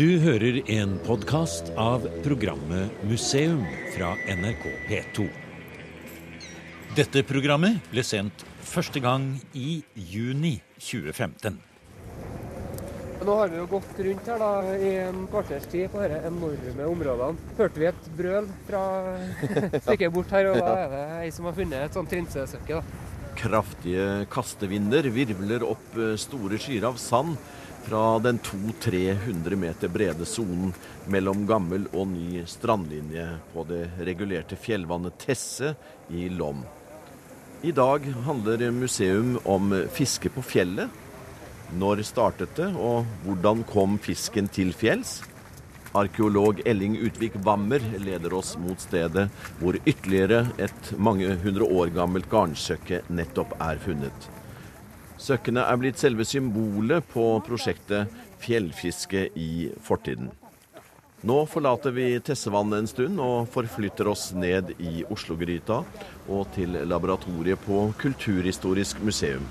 Du hører en podkast av programmet Museum fra NRK P2. Dette programmet ble sendt første gang i juni 2015. Nå har vi jo gått rundt her da, i en kvarters tid på disse enorme områdene. Hørte vi et brøl fra stykket bort her, og da er det ei som har funnet et sånt trinsesøkke. Kraftige kastevinder virvler opp eh, store skyer av sand fra den 200-300 meter brede sonen mellom gammel og ny strandlinje på det regulerte fjellvannet Tesse i Lom. I dag handler museum om fiske på fjellet. Når startet det, og hvordan kom fisken til fjells? Arkeolog Elling Utvik Wammer leder oss mot stedet hvor ytterligere et mange hundre år gammelt garnsøkke nettopp er funnet. Søkkene er blitt selve symbolet på prosjektet Fjellfiske i fortiden. Nå forlater vi Tessevannet en stund og forflytter oss ned i Oslogryta og til laboratoriet på Kulturhistorisk museum.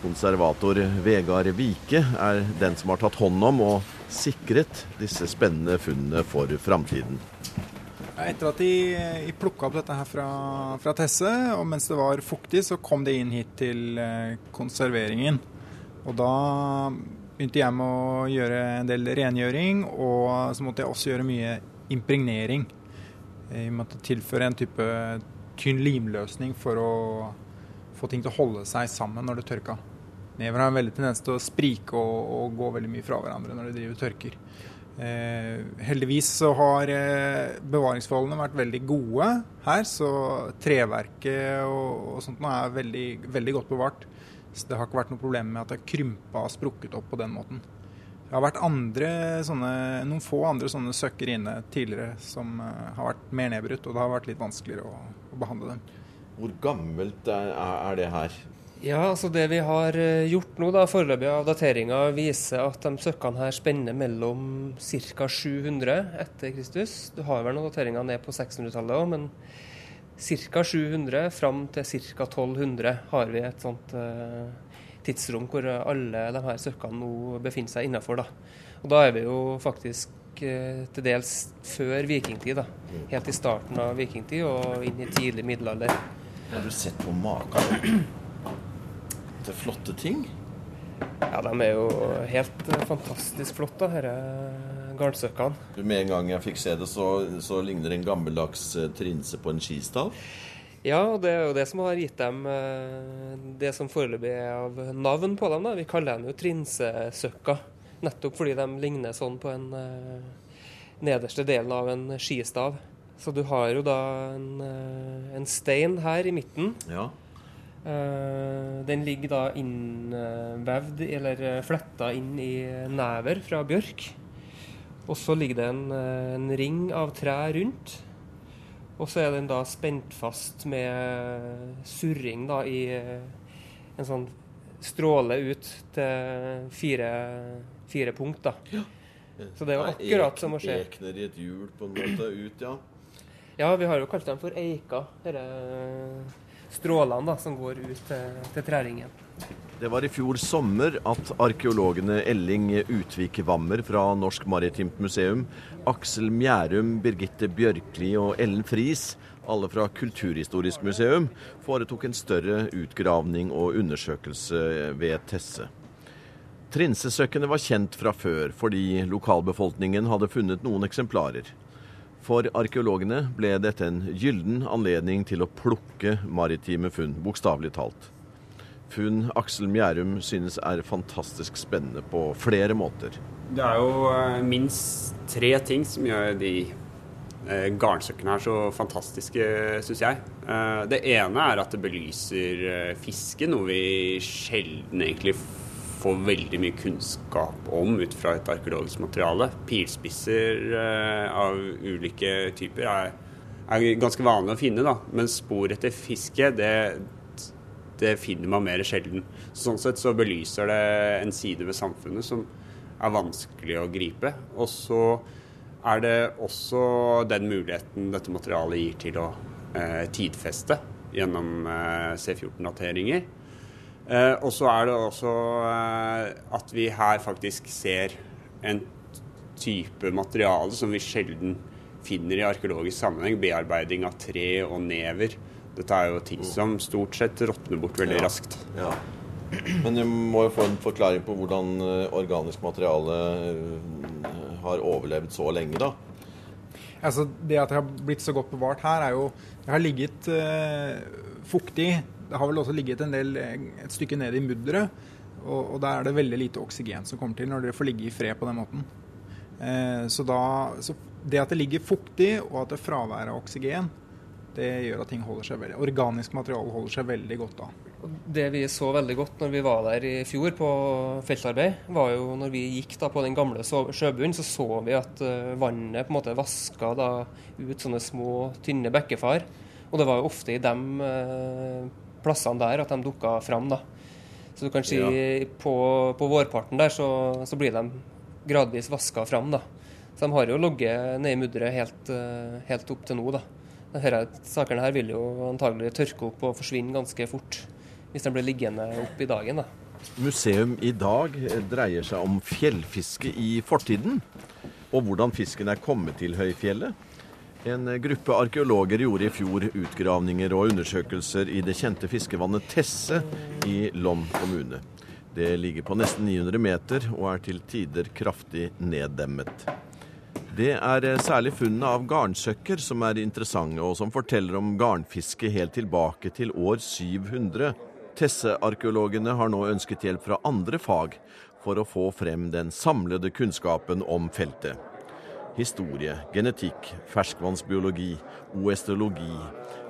Konservator Vegard Vike er den som har tatt hånd om og sikret disse spennende funnene for framtiden. Etter at de, de plukka opp dette her fra, fra, Tesse, og mens det var fuktig, så kom det inn hit til eh, konserveringen. Og da begynte jeg med å gjøre en del rengjøring, og så måtte jeg også gjøre mye impregnering. Jeg måtte tilføre en type tynn limløsning for å få ting til å holde seg sammen når det tørka. Never har en veldig tendens til å sprike og, og gå veldig mye fra hverandre når de driver tørker. Eh, heldigvis så har eh, bevaringsforholdene vært veldig gode her, så treverket og, og sånt nå er veldig, veldig, godt bevart. Så det har ikke vært noe problem med at det har krympa og sprukket opp på den måten. Det har vært andre, sånne, noen få andre sånne søkker inne tidligere som eh, har vært mer nedbrutt, og det har vært litt vanskeligere å, å behandle dem. Hvor gammelt er, er det her? Ja, altså Det vi har eh, gjort nå, da, foreløpig av dateringa, viser at de søkkene her spenner mellom ca. 700 etter Kristus. Du har vel noen dateringer ned på 600-tallet òg, men ca. 700 fram til ca. 1200 har vi et sånt eh, tidsrom hvor alle de her søkkene nå befinner seg innafor. Da. Og da er vi jo faktisk uh, til dels før vikingtid. da. Helt i starten av vikingtid og inn i tidlig middelalder. Har du sett på maken? Til flotte ting? Ja, de er jo helt fantastisk flotte, disse garnsøkkene. Med en gang jeg fikk se det, så, så ligner det en gammeldags eh, trinse på en skistav? Ja, og det er jo det som har gitt dem eh, det som foreløpig er av navn på dem. da. Vi kaller dem jo trinsesøkker, nettopp fordi de ligner sånn på en nederste delen av en skistav. Så du har jo da en, en stein her i midten. Ja. Uh, den ligger da innvevd, eller fletta inn i never fra bjørk. Og så ligger det en, en, ring av tre rundt. Og så er den da spent fast med surring da i en sånn stråle ut til fire, fire punkt, da. Ja. Så det er jo akkurat som å se. Ekner i et hjul på en måte ut, ja. Ja, vi har jo kalt dem for eika. Dette strålene da, som går ut til, til træringen. Det var i fjor sommer at arkeologene Elling Utvik Wammer fra Norsk Maritimt Museum, Aksel Mjærum, Birgitte Bjørkli og Ellen Friis, alle fra Kulturhistorisk museum, foretok en større utgravning og undersøkelse ved Tesse. Trinsesøkkene var kjent fra før fordi lokalbefolkningen hadde funnet noen eksemplarer. For arkeologene ble dette en gyllen anledning til å plukke maritime funn, bokstavelig talt. Funn Aksel Mjærum synes er fantastisk spennende på flere måter. Det er jo eh, minst tre ting som gjør de eh, garnsøkkene her så fantastiske, syns jeg. Eh, det ene er at det belyser fiske, noe vi sjelden egentlig får får veldig mye kunnskap om ut fra et arkeologisk materiale. Pilspisser uh, av ulike typer er, er, ganske vanlig å finne, da. men spor etter fiske, det, det finner man mer sjelden. Sånn sett så belyser det en side ved samfunnet som er vanskelig å gripe. Og så er det også den muligheten dette materialet gir til å eh, tidfeste gjennom eh, C14-dateringer. Eh, og så er det også eh, at vi her faktisk ser en type materiale som vi sjelden finner i arkeologisk sammenheng. Bearbeiding av tre og never. Dette er jo ting som stort sett råtner bort veldig Ja. raskt. Ja. Men du må jo få en forklaring på hvordan eh, organisk materiale eh, har overlevd så lenge, da. Altså, det at det har blitt så godt bevart her, er jo Det har ligget eh, fuktig. Det har vel også ligget del, eh, et stykke ned i mudderet. Og, og der er det veldig lite oksygen som kommer til når dere får ligge i fred på den måten. Eh, så, da, så det at det ligger fuktig, og at det er fravær av oksygen, det gjør at ting holder seg veldig Organisk materiale holder seg veldig godt da. Det vi så veldig godt når vi var der i fjor på feltarbeid, var jo når vi gikk da på den gamle sjøbunnen, så så vi at eh, vannet på en måte vaska da ut sånne små, tynne bekkefar. Og det var jo ofte i de plassene der at de dukka fram, da. Så du kan si på, på vårparten der så, så blir de gradvis vaska fram, da. Så de har jo ligget nedi mudderet helt, eh, helt opp til nå, da. Dette, sakene her vil jo antagelig tørke opp og forsvinne ganske fort hvis de blir liggende opp i dagen. da. Museum i dag dreier seg om fjellfiske i fortiden, og hvordan fisken er kommet til høyfjellet. En gruppe arkeologer gjorde i fjor utgravninger og undersøkelser i det kjente fiskevannet Tesse i Lom kommune. Det ligger på nesten 900 meter og er til tider kraftig neddemmet. Det er særlig funnene av garnsøkker som er interessante, og som forteller om garnfiske helt tilbake til år 700. Tesse-arkeologene har nå ønsket hjelp fra andre fag for å få frem den samlede kunnskapen om feltet. Historie, genetikk, ferskvannsbiologi, oestologi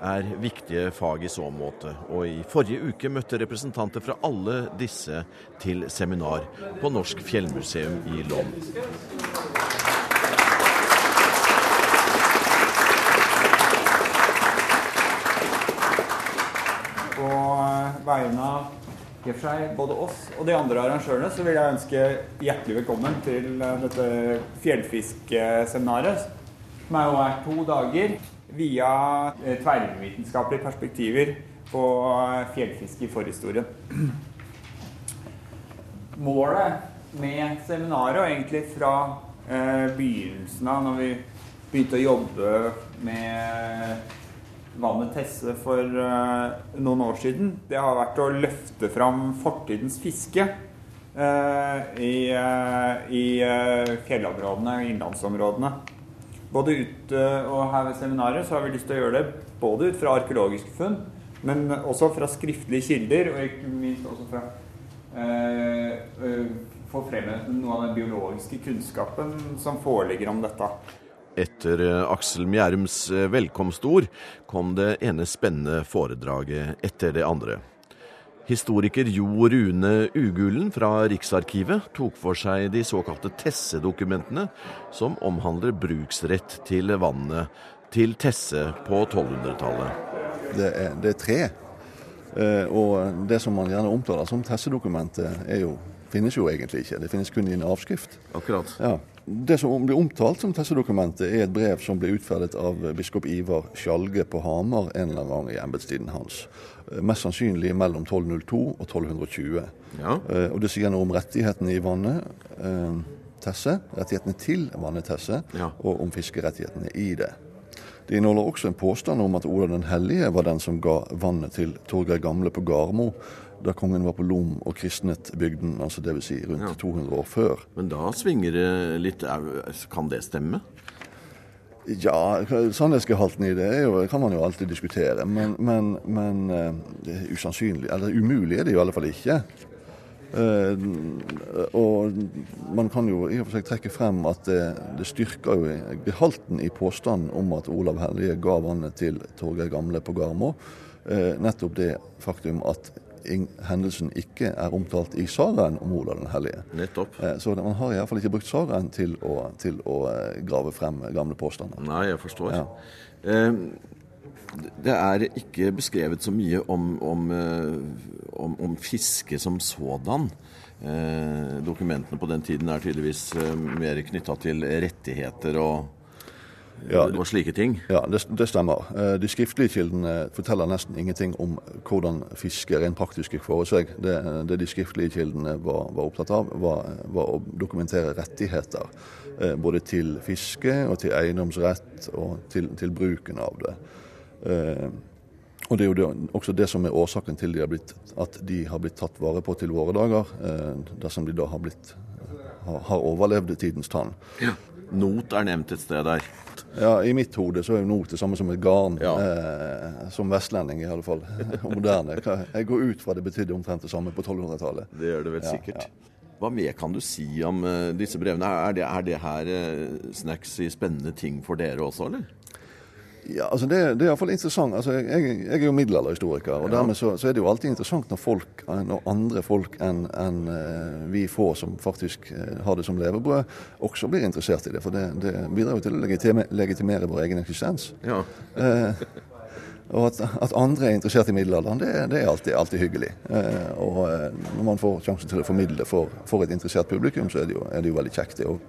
er viktige fag i så måte, og i forrige uke møtte representanter fra alle disse til seminar på Norsk fjellmuseum i Lom. På vegne av i seg både oss og de andre arrangørene så vil jeg ønske hjertelig velkommen til eh, dette fjellfiskseminaret. Som er jo her to dager via eh, tverrvitenskapelige perspektiver på eh, fjellfiske i forhistorien. Målet med seminaret, og egentlig fra begynnelsen av, når vi begynte å jobbe med vannet Tesse for eh, noen år siden, det har vært å løfte fram fortidens fiske eh, i, eh, i fjellområdene og innlandsområdene. Både ute og her ved seminaret så har vi lyst til å gjøre det både ut fra arkeologiske funn, men også fra skriftlige kilder, og ikke minst også fra eh, få frem noe av den biologiske kunnskapen som foreligger om dette. Etter eh, Aksel Mjærums eh, velkomstord kom det ene spennende foredraget etter det andre. Historiker Jo Rune Ugulen fra Riksarkivet tok for seg de såkalte Tesse-dokumentene, som omhandler bruksrett til vannet til Tesse på 1200-tallet. Det det er tre. Eh, og det som man gjerne omtaler som Tesse-dokumentet, finnes jo egentlig ikke. Det finnes kun i en avskrift. Akkurat. Ja. Det som blir omtalt som Tesse-dokumentet, er et brev som ble utferdet av biskop Ivar Skjalge på Hamar en eller annen gang i embetstiden hans. Eh, Mest sannsynlig mellom 1202 og 1220. Ja. Eh, Og det sier noe om rettighetene i vannet eh, Tesse, rettighetene til vannetesse, Ja. og om fiskerettighetene i det. Det inneholder også en påstand om at Olav den hellige var den som ga vannet til Torgeir Gamle på Garmo da kongen var på Lom og kristnet bygden, altså dvs. Si rundt Ja. 200 år før. Men da svinger det litt Kan det stemme? Ja, sannhetsgehalten i det jo, kan man jo alltid diskutere, men, men, men eh, det usannsynlig, eller umulig er det i alle fall ikke. Eh, og man kan jo i og for seg trekke frem at det, det styrker jo gehalten i påstanden om at Olav Hellige ga vannet til Torgeir Gamle på Garmo. Eh, nettopp det faktum at hendelsen ikke er omtalt i sagaen om Olav den hellige. Nettopp. Eh, Så man har iallfall ikke brukt sagaen til til å eh, grave frem gamle påstander. Nei, jeg forstår. Ja. Eh, Det er ikke beskrevet så mye om, om, om, om fiske som sådan. Dokumentene på den tiden er tydeligvis mer knytta til rettigheter og ja, og slike ting? Ja, det, det, stemmer. Eh, de skriftlige kildene forteller nesten ingenting om hvordan fiske rent praktisk gikk for seg. Det, det, de skriftlige kildene var, var opptatt av, var, var, å dokumentere rettigheter. Eh, både til fiske og til eiendomsrett og til, til bruken av det. Og Det er jo det, også det som er årsaken til de blitt, at de har blitt tatt vare på til våre dager, dersom de da har, blitt, har overlevd tidens tann. Ja. Not er nevnt et sted der. Ja, I mitt hode så er jo not det samme som et garn. Ja. Eh, som vestlending, i alle fall. Og Moderne. Jeg går ut fra det betydde omtrent det samme på 1200-tallet. Det gjør det vel sikkert. Ja, Hva mer kan du si om uh, disse brevene? Er det, er det her uh, snacks i spennende ting for dere også, eller? Ja, altså det, det er iallfall interessant. Altså jeg, jeg, er jo middelalderhistoriker, og dermed så, så, er det jo alltid interessant når folk, når andre folk enn en, uh, vi få som faktisk uh, har det som levebrød, også blir interessert i det. For det, det bidrar jo til å legitimere, legitimere vår egen eksistens. Ja. Uh, og at, at, andre er interessert i middelalderen, det, det er alltid, alltid hyggelig. og når man får sjansen til å formidle for, for et interessert publikum, så er det jo, er det jo veldig kjekt, det òg.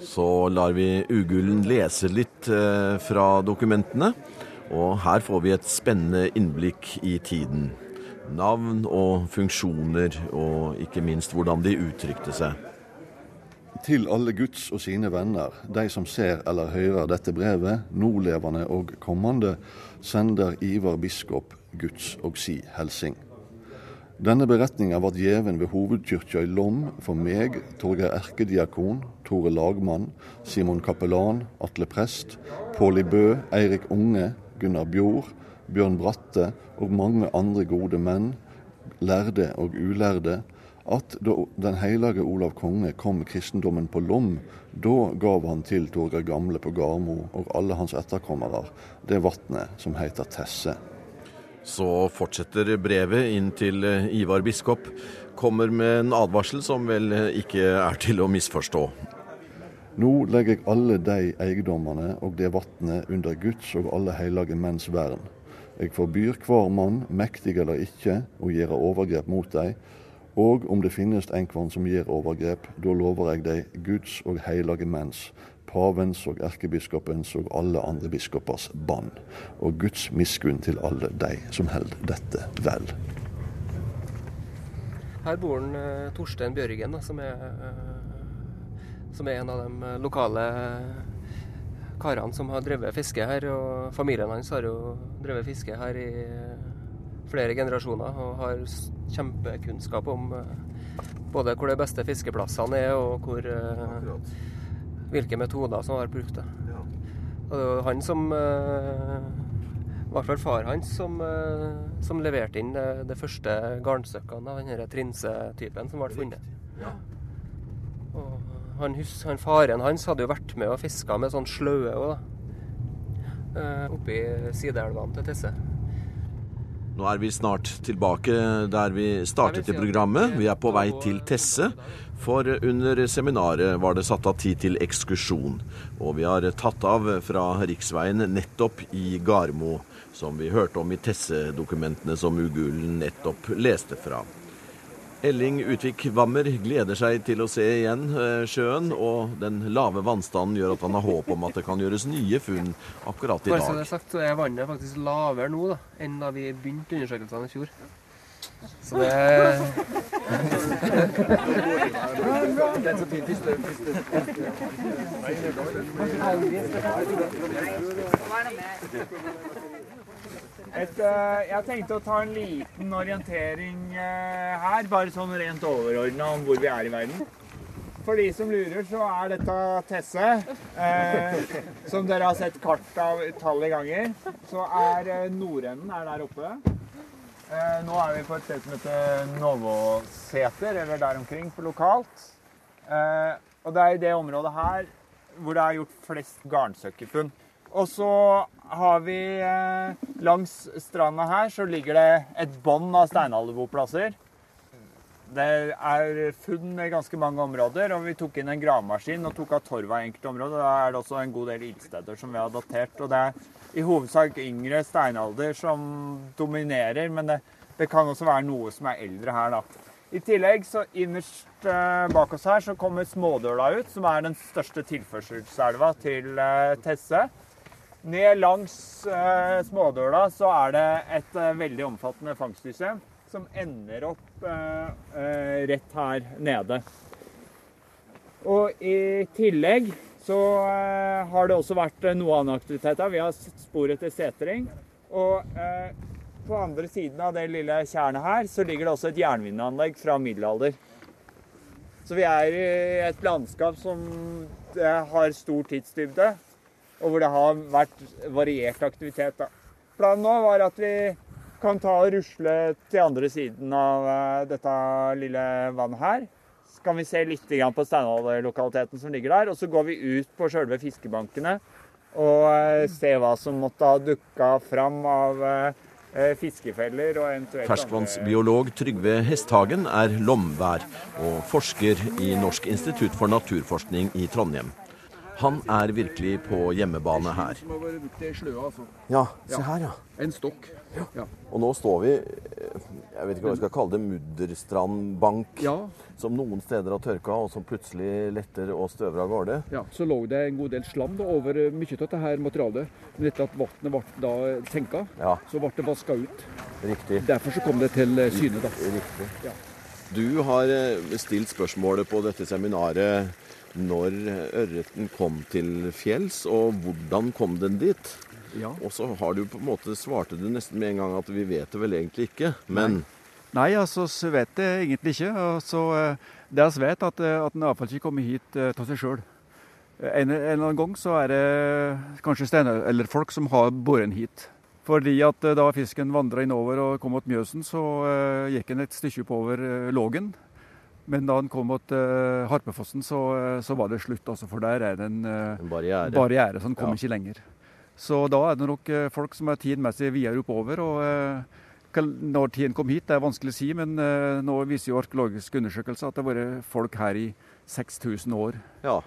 Så lar vi Ugullen lese litt eh, fra dokumentene. Og her får vi et spennende innblikk i tiden. Navn og funksjoner, og ikke minst hvordan de uttrykte seg. Til alle Guds og sine venner, de som ser eller hører dette brevet, nålevende og kommende, sender Ivar biskop Guds og si helsing. Denne beretninga ble gjeven ved hovedkyrkja i Lom for meg, Torgeir erkediakon, Tore lagmann, Simon kapellan, Atle prest, Påli Bø, Eirik Unge, Gunnar Bjord, Bjørn Bratte og mange andre gode menn, lærde og ulærde, at da den hellige Olav konge kom kristendommen på Lom, da gav han til Torgeir Gamle på Garmo og alle hans etterkommere det vatnet som heter Tesse. Så fortsetter brevet inn til eh, Ivar biskop. Kommer med en advarsel som vel eh, ikke er til å misforstå. Nå legger jeg alle de eiendommene og det vatnet under Guds og alle hellige menns vern. Jeg forbyr hver mann, mektig eller ikke, å gjøre overgrep mot dem. Og om det finnes enkvann som gir overgrep, da lover jeg deg Guds og hellige menns pavens og erkebiskopens og alle andre biskopers bann, og Guds miskunn til alle de som held dette vel. Her bor en, uh, Torstein Bjørgen, da, som, er, uh, som er en av de eh, lokale karene som har drevet fiske her. og Familien hans har jo drevet fiske her i flere generasjoner og har kjempekunnskap om både hvor de beste fiskeplassene er, og hvor hvilke metoder som har vært brukt. Ja. Og det var han som eh, I hvert fall far hans som, eh, som leverte inn det, det første garnstykkene av denne trinsetypen som ble funnet. Ja. Og han, han, Faren hans hadde jo vært med og fiska med sånn sløe òg. Eh, oppi sideelvene til Tesse. Nå er vi snart tilbake der vi startet i programmet. Vi er på vei til Tesse. For under seminaret var det satt av tid til ekskursjon, og vi har tatt av fra riksveien nettopp i Garmo, som vi hørte om i Tesse-dokumentene som Ugulen nettopp leste fra. Elling Utvik Wammer gleder seg til å se igjen eh, sjøen, og den lave vannstanden gjør at han har håp om at det kan gjøres nye funn akkurat i dag. Bare så det er sagt, så er vannet faktisk lavere nå da, enn da vi begynte undersøkelsene i fjor. Så det Et, uh, jeg tenkte å ta en liten orientering uh, her, bare sånn rent overordna om hvor vi er i verden. For de som lurer, så er dette Tesse. Uh, som dere har sett kart av utallige ganger. Så er nordenden er der oppe. Eh, nå er vi på et sted som heter Novoseter, eller der omkring, for lokalt. Eh, og det er i det området her hvor det er gjort flest garnsøkkerfunn. Og så har vi eh, langs stranda her så ligger det et bånd av steinalderboplasser. Det er funn i ganske mange områder, og vi tok inn en gravemaskin og tok av torva i enkelte områder. Da er det også en god del ildsteder som vi har datert. og det er i hovedsak yngre steinalder som dominerer, men det, det, kan også være noe som er eldre her, da. I tillegg, så innerst eh, bak oss her, så kommer Smådøla ut, som er den største tilførselselva til eh, Tesse. Ned langs eh, Smådøla så er det et eh, veldig omfattende fangstsystem som ender opp eh, eh, rett her nede. Og i tillegg så eh, har det også vært eh, noe annen aktivitet her. Vi har spor etter setring. Og på andre siden av det lille tjernet her så ligger det også et jernvinneanlegg fra middelalder. Så vi er i et landskap som har stor tidsdybde, og hvor det har vært variert aktivitet. Da. Planen nå var at vi kan ta og rusle til andre siden av eh, dette lille vannet her. Så kan vi se litt på steinalderlokaliteten som ligger der. Og så går vi ut på sjølve fiskebankene og eh, ser hva som måtte ha dukka fram av eh, fiskefeller og eventuelt Ferskvannsbiolog Trygve Hesthagen er lomvær og forsker i Norsk institutt for naturforskning i Trondheim. Han er virkelig på hjemmebane her. Altså. Ja, se her, ja. En stokk. Ja. Og nå står vi eh, jeg vet ikke hva vi skal kalle det, mudderstrandbank, ja. som noen steder har tørka, og som plutselig letter og støver av gårde. Ja, så lå det en god del slam da, over eh, mye av dette materialet. Men etter at vannet ble da senka, Ja, så ble det vaska ut. riktig. Derfor så kom det til eh, syne. da. Riktig. Ja. Du har stilt spørsmålet på dette seminaret når ørreten kom til fjells, og hvordan kom den dit? Ja. Og så har du på en måte svarte du nesten med en gang at vi vet det vel egentlig ikke, men Nei, altså, vi vet det egentlig ikke. Altså, det vi vet, at, eh, at den iallfall ikke kommer hit av seg sjøl. En, en eller annen gang så er det kanskje steinalderfolk som har båret den hit. Fordi at eh, da fisken vandra innover og kom mot Mjøsen, så uh, gikk den et stykke oppover uh, Lågen. Men da den kom mot uh, Harpefossen, så, eh, så var det slutt, altså, for der er det en uh, en barriere. barriere, så han kom Ja. ikke lenger. Så da er det nok uh, folk som er tidmessig videre oppover. og Når tiden kom hit, det er vanskelig å si, men nå viser jo arkeologiske undersøkelser at det har vært folk her i 6000 år. Ja,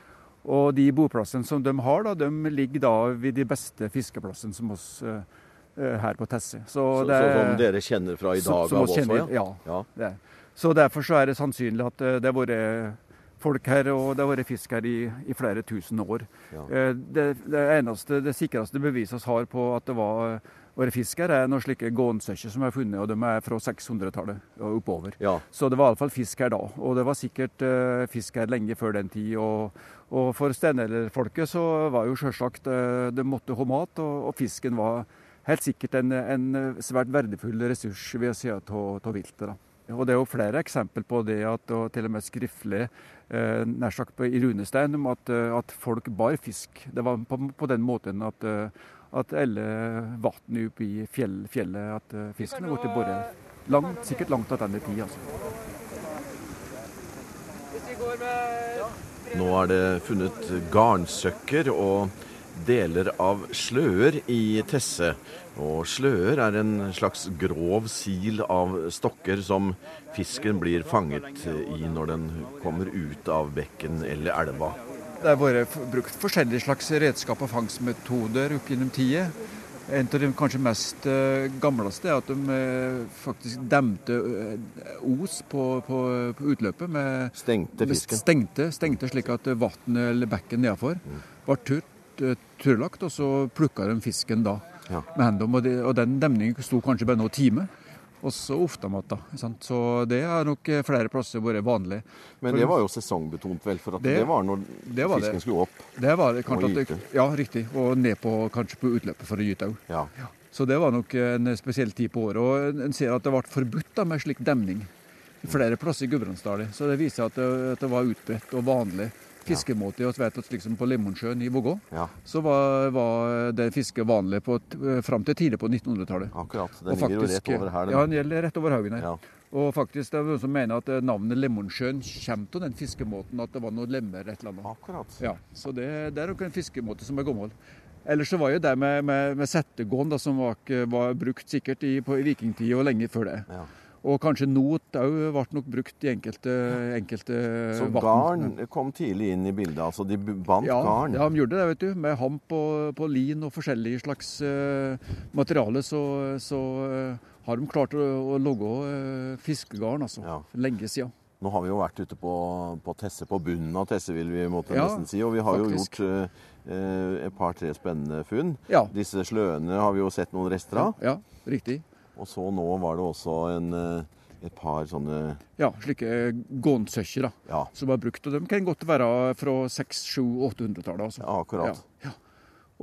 Og de boplassene som de har, da, de ligger da ved de beste fiskeplassene som oss her på Tesse. så, det er- så som dere kjenner fra i dag som av oss også? Ja. ja. ja. det. Så derfor så er det sannsynlig at eh, det har vært folk her, og det har vært fisk her i, i flere tusen år. Ja. Eh, Det, det eneste, det sikreste beviset vi har på at det var vært fisk her, er noen slike gånsøkker som er funnet, og de er fra 600-tallet og oppover. ja. Så det var iallfall fisk her da, og det var sikkert uh, fisk her lenge før den tid. Og, og for steinalderfolket så var jo selvsagt uh, de måtte ha mat, og, og fisken var helt sikkert en, en svært verdifull ressurs ved sida av viltet. Og Det er jo flere eksempel på det, at, og til og med skriftlig, eh, nær sagt i runestein, om at, eh, at folk bar fisk. Det var på, på den måten at, eh, at alle vann oppe i fjell, fjellet, at eh, fisken har blitt båret langt, sikkert langt tilbake i tid. altså. Nå er det funnet garnsøkker og deler av sløer i Tesse. Og sløer er en slags grov sil av stokker som fisken blir fanget i når den kommer ut av bekken eller elva. Det har vært brukt forskjellige slags redskap og fangstmetoder opp gjennom tida. En av de kanskje mest eh, gamleste er at de eh, faktisk demte eh, os på, på, på utløpet med Stengte med fisken. Stengte, stengte slik at vannet eller bekken nedenfor var turt, eh, tørrlagt, og så plukka de fisken da Ja. med hendene. Og, de, og den demningen sto kanskje bare noen timer. Og så ofte mat, da. sant? Så det har nok eh, flere plasser vært vanlig. Men det var jo sesongbetont, vel? For at det, Det- var når det var det. fisken skulle opp. Det var det kanskje Og at det. Ja, riktig. Og ned på, kanskje på utløpet for å gyte òg. Ja. Så det var nok en spesiell tid på året. Og en ser at det ble forbudt da, med slik demning flere plasser i Gudbrandsdalen. Så det viser at det, at det var utbredt og vanlig fiskemåte. i vet at liksom på Lemonsjøen i Vågå ja, så var, var det fisket vanlig på, fram til tidlig på 1900-tallet. akkurat. Den faktisk, ligger jo rett over her. Den. Ja, den gjelder rett over haugen her. Ja. Og faktisk det er noen som mener at eh, navnet Lemonsjøen kommer av den fiskemåten, at det var noe lemmer et eller annet. Akkurat. Ja, så det, det er nok en fiskemåte som er gammel. Ellers så var jo det med, med, med settegåen da, som var, var brukt sikkert i, på, i vikingtid og lenge før det. Ja. Og kanskje not òg ble nok brukt i enkelte, enkelte Så garn kom tidlig inn i bildet. Altså de bandt Ja, garn. ja, de gjorde det, vet du. Med hamp og på lin og forskjellige slags uh, materiale. Så, så, uh, har de klart å, å logge uh, fiskegarn, altså. Ja. Lenge siden. Nå har vi jo vært ute på, på Tesse, på bunnen av Tesse, vil vi måtte Ja, nesten si. Og vi har faktisk. jo gjort eh, et par-tre spennende funn. Ja. Disse sløene har vi jo sett noen rester av. Ja, riktig. Og så nå var det også en, eh, et par sånne Ja, slike gånsøkker da, Ja, som var brukt. Og de kan godt være fra 600-800-tallet. Altså. ja akkurat. Ja,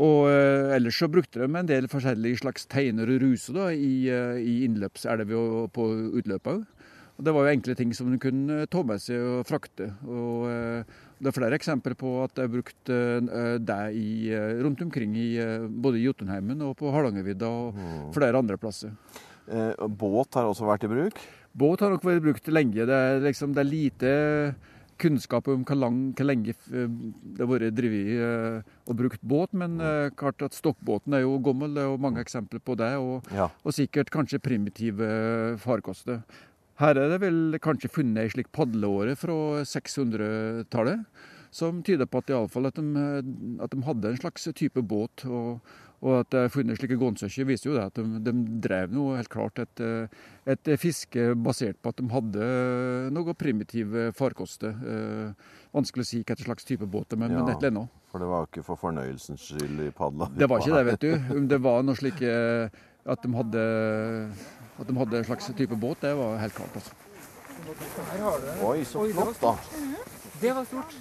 Og eh, ellers så brukte de en del forskjellige slags teiner og ruser da, i, eh, i innløpselver og på utløpet òg. Og det var jo enkle ting som de kunne ta med seg og frakte. Og eh, det er flere eksempler på at det er brukt eh, det i, eh, rundt omkring i eh, både i Jotunheimen og på Hardangervidda og flere andre plasser. Eh, båt har også vært i bruk. Båt har nok vært brukt lenge. Det er, liksom, det er lite kunnskap om hvor, lang, hvor lenge det har vært drevet og brukt båt, men eh, klart at stokkbåten er jo gammel. Det er jo mange eksempler på det, og, Ja. og sikkert kanskje primitive farkoster. Her er det vel kanskje funnet ei slik padleåre fra 600-tallet, som tyder på at, i alle fall at, de, at de hadde en slags type båt. og og at det er funnet slike gånsøkker viser jo det at de, de drev noe helt klart et, et fiske basert på at de hadde noe primitive farkoster. Eh, vanskelig å si hva slags type båt men, Ja. men et eller annet. For det var ikke for fornøyelsens skyld i padla. Det var ikke det, vet du. Om det var noe slik eh, at de hadde de hadde en slags type båt, det var helt klart. altså. Oi, så flott, da. Det var stort.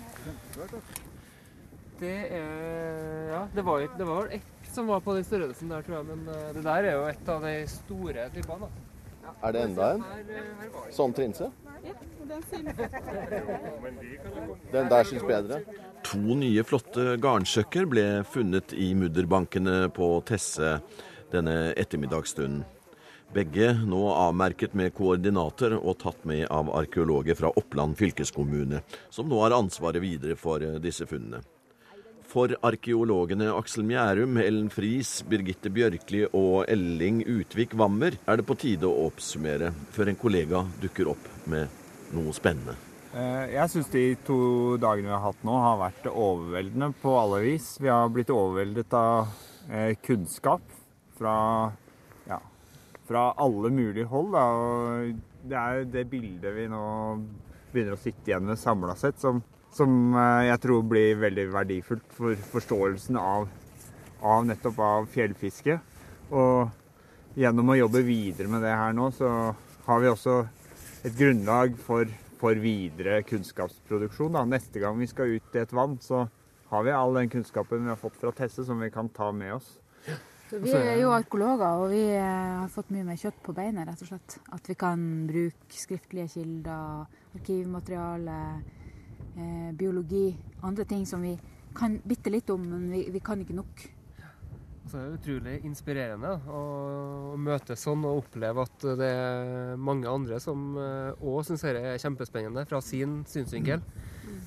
Det er Ja, det var, det var vel ett som var på den størrelsen der, tror jeg. Men eh, det der er jo et av de store typene. da. Er det enda en? Eh. Sånn trinse? Den der syns bedre. To nye flotte garnsøkker ble funnet i mudderbankene på Tesse denne ettermiddagsstunden. Begge nå avmerket med koordinater og tatt med av arkeologer fra Oppland fylkeskommune, som nå har ansvaret videre for eh, disse funnene. For arkeologene Aksel Mjærum, Ellen Friis, Birgitte Bjørkli og Elling Utvik Wammer er det på tide å oppsummere, før en kollega dukker opp med noe spennende. Eh, Jeg syns de to dagene vi har hatt nå, har vært overveldende på alle vis. Vi har blitt overveldet av eh, kunnskap fra, ja, fra alle mulige hold. Da. Og det er jo det bildet vi nå begynner å sitte igjen med samla sett, som, som eh, jeg tror blir veldig verdifullt for forståelsen av, av nettopp av fjellfiske. Og gjennom å jobbe videre med det her nå, så har vi også et grunnlag for, for videre kunnskapsproduksjon. Da. Neste gang vi skal ut i et vann, så har vi all den kunnskapen vi har fått fra Tesse, som vi kan ta med oss. Så vi er jo arkeologer, og vi eh, har fått mye mer kjøtt på beinet, rett og slett. At vi kan bruke skriftlige kilder, arkivmateriale, eh, biologi, andre ting som vi kan bitte litt om, men vi, vi kan ikke nok. Og det er utrolig inspirerende å, å møte sånn og oppleve at det er mange andre som òg syns dette er kjempespennende fra sin synsvinkel.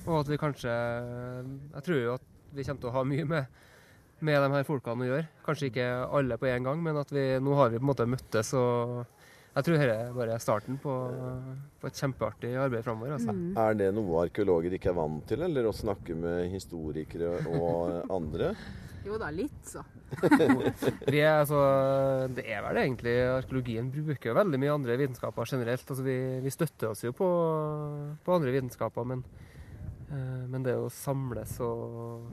Og at vi kanskje Jeg tror jo at vi kommer til å ha mye med, med de her folkene å gjøre. Kanskje ikke alle på en gang, men at vi nå har vi på en måte møttes og jeg tror dette er bare starten på, på et kjempeartig arbeid framover. Altså. Er det noe arkeologer ikke er vant til, eller å snakke med historikere og andre? Jo da, litt, så. Vi er, altså, det er vel egentlig Arkeologien bruker jo veldig mye andre vitenskaper generelt. Altså, vi, vi støtter oss jo på, på andre vitenskaper, men, eh, men det å samles og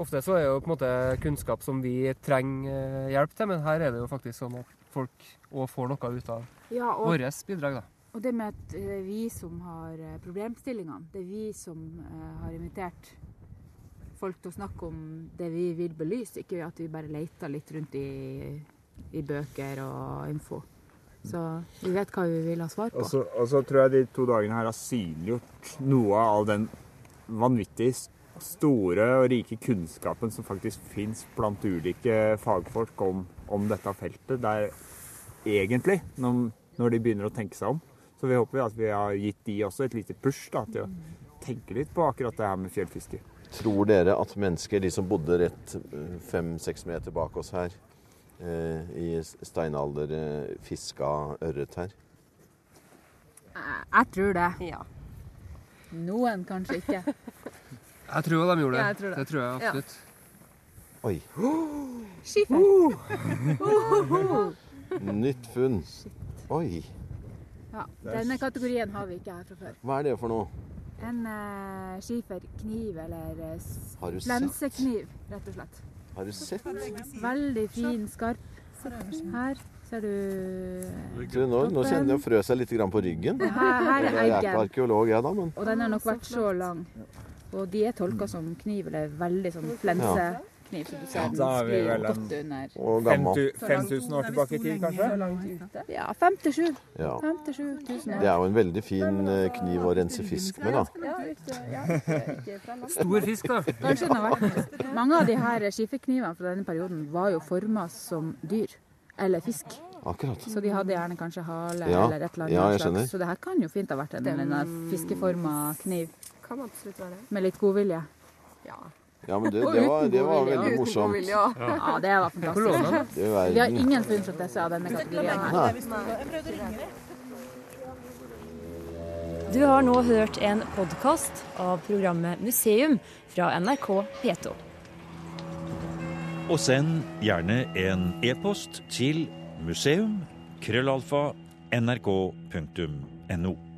Ofte så er det jo på en måte kunnskap som vi trenger eh, hjelp til, men her er det jo faktisk sånn at folk òg får noe ut av Ja, vårt bidrag. da. og det med at det er vi som har eh, problemstillingene, det er vi som eh, har invitert folk til å snakke om det vi vil belyse, ikke at vi bare leter litt rundt i, i bøker og info. Så vi vet hva vi vil ha svar på. Og så, og så tror jeg de to dagene her har synliggjort noe av den vanvittig store og rike kunnskapen som faktisk fins blant ulike fagfolk om, om dette feltet. Der egentlig, når, når de begynner å tenke seg om. Så vi håper at vi har gitt de også et lite push da, til å tenke litt på akkurat det her med fjellfiske. Tror dere at mennesker, de som bodde rett fem-seks meter bak oss her, eh, i steinalder, eh, fiska ørret her? Jeg tror det. Noen kanskje ikke. Jeg tror de gjorde det. Ja, jeg tror det. det tror jeg absolutt. Oi. Skifer. Nytt funn. Oi. Ja, Denne kategorien har vi ikke her fra før. Hva er det for noe? En uh, skiferkniv, eller uh, Har du sett? lensekniv, rett og slett. Har du sett? Veldig fin, skarp. Her ser du Du, nå, nå kjenner jeg å frø seg litt grann på ryggen. Her, her Jeg er er ikke eggen. arkeolog, jeg da, men Og den har nok vært så lang. Og de er tolka som kniv, eller veldig sånn flensekniv. Så du ser den Da er vi sklir vel en- godt under. Og 5000 år tilbake i tid, kanskje? Ja, fem til sju. Ja. Fem til Det er jo en veldig fin eh, kniv å rense fisk med, da. Stor fisk, da. Kanskje den har vært Mange av de her skiferknivene fra denne perioden var jo forma som dyr. Eller fisk. Akkurat. Så de hadde gjerne kanskje hale Ja, eller et eller ja, jeg annet slags. Så det her kan jo fint ha vært en, en fiskeforma kniv. Kan absolutt være. Med litt godvilje. Ja. Ja, men det, det, var, det var veldig uten morsomt. godvilje, ja. Ja, det var fantastisk. Det er Vi har ingen funn av denne kategorien her. Du har nå hørt en podkast av programmet Museum fra NRK P2. Og send gjerne en e-post til museum krøllalfa nrk.no.